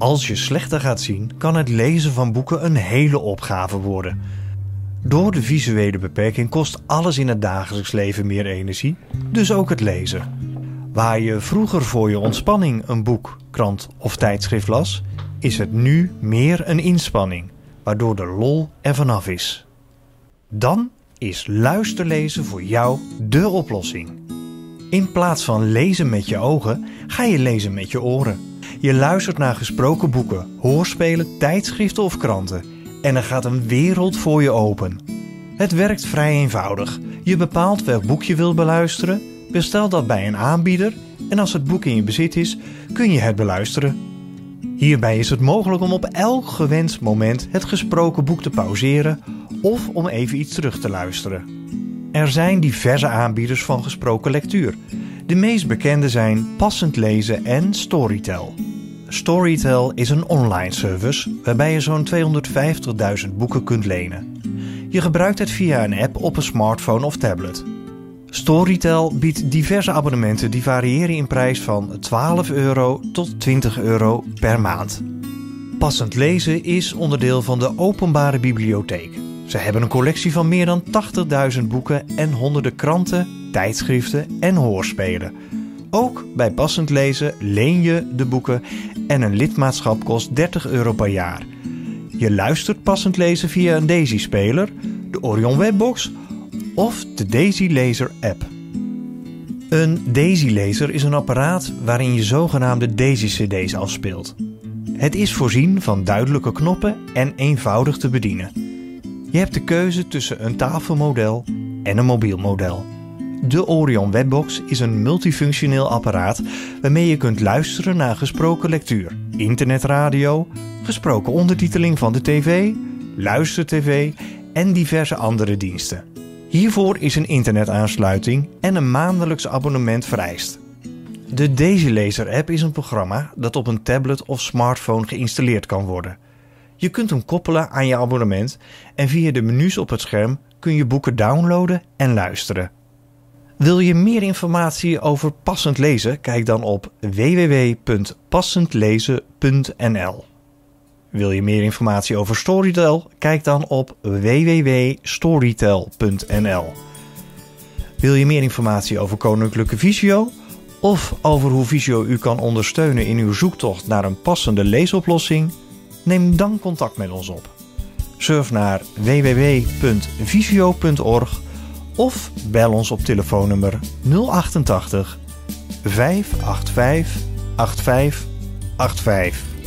Als je slechter gaat zien, kan het lezen van boeken een hele opgave worden. Door de visuele beperking kost alles in het dagelijks leven meer energie, dus ook het lezen. Waar je vroeger voor je ontspanning een boek, krant of tijdschrift las, is het nu meer een inspanning, waardoor de lol er vanaf is. Dan is luisterlezen voor jou de oplossing. In plaats van lezen met je ogen, ga je lezen met je oren. Je luistert naar gesproken boeken, hoorspelen, tijdschriften of kranten. En er gaat een wereld voor je open. Het werkt vrij eenvoudig. Je bepaalt welk boek je wilt beluisteren, bestel dat bij een aanbieder en als het boek in je bezit is, kun je het beluisteren. Hierbij is het mogelijk om op elk gewenst moment het gesproken boek te pauzeren of om even iets terug te luisteren. Er zijn diverse aanbieders van gesproken lectuur. De meest bekende zijn Passend Lezen en Storytel. Storytel is een online service waarbij je zo'n 250.000 boeken kunt lenen. Je gebruikt het via een app op een smartphone of tablet. Storytel biedt diverse abonnementen die variëren in prijs van 12 euro tot 20 euro per maand. Passend lezen is onderdeel van de openbare bibliotheek. Ze hebben een collectie van meer dan 80.000 boeken en honderden kranten, tijdschriften en hoorspelen. Ook bij passend lezen leen je de boeken en een lidmaatschap kost 30 euro per jaar. Je luistert passend lezen via een Daisy-speler, de Orion Webbox of de Daisy Laser app. Een Daisy Laser is een apparaat waarin je zogenaamde Daisy-CD's afspeelt. Het is voorzien van duidelijke knoppen en eenvoudig te bedienen. Je hebt de keuze tussen een tafelmodel en een mobiel model. De Orion Webbox is een multifunctioneel apparaat waarmee je kunt luisteren naar gesproken lectuur, internetradio, gesproken ondertiteling van de tv, luistertv en diverse andere diensten. Hiervoor is een internetaansluiting en een maandelijks abonnement vereist. De Daisy Laser app is een programma dat op een tablet of smartphone geïnstalleerd kan worden. Je kunt hem koppelen aan je abonnement en via de menus op het scherm kun je boeken downloaden en luisteren. Wil je meer informatie over passend lezen? Kijk dan op www.passendlezen.nl. Wil je meer informatie over Storytel? Kijk dan op www.storytel.nl. Wil je meer informatie over Koninklijke Visio? Of over hoe Visio u kan ondersteunen in uw zoektocht naar een passende leesoplossing? Neem dan contact met ons op. Surf naar www.visio.org of bel ons op telefoonnummer 088 585 8585.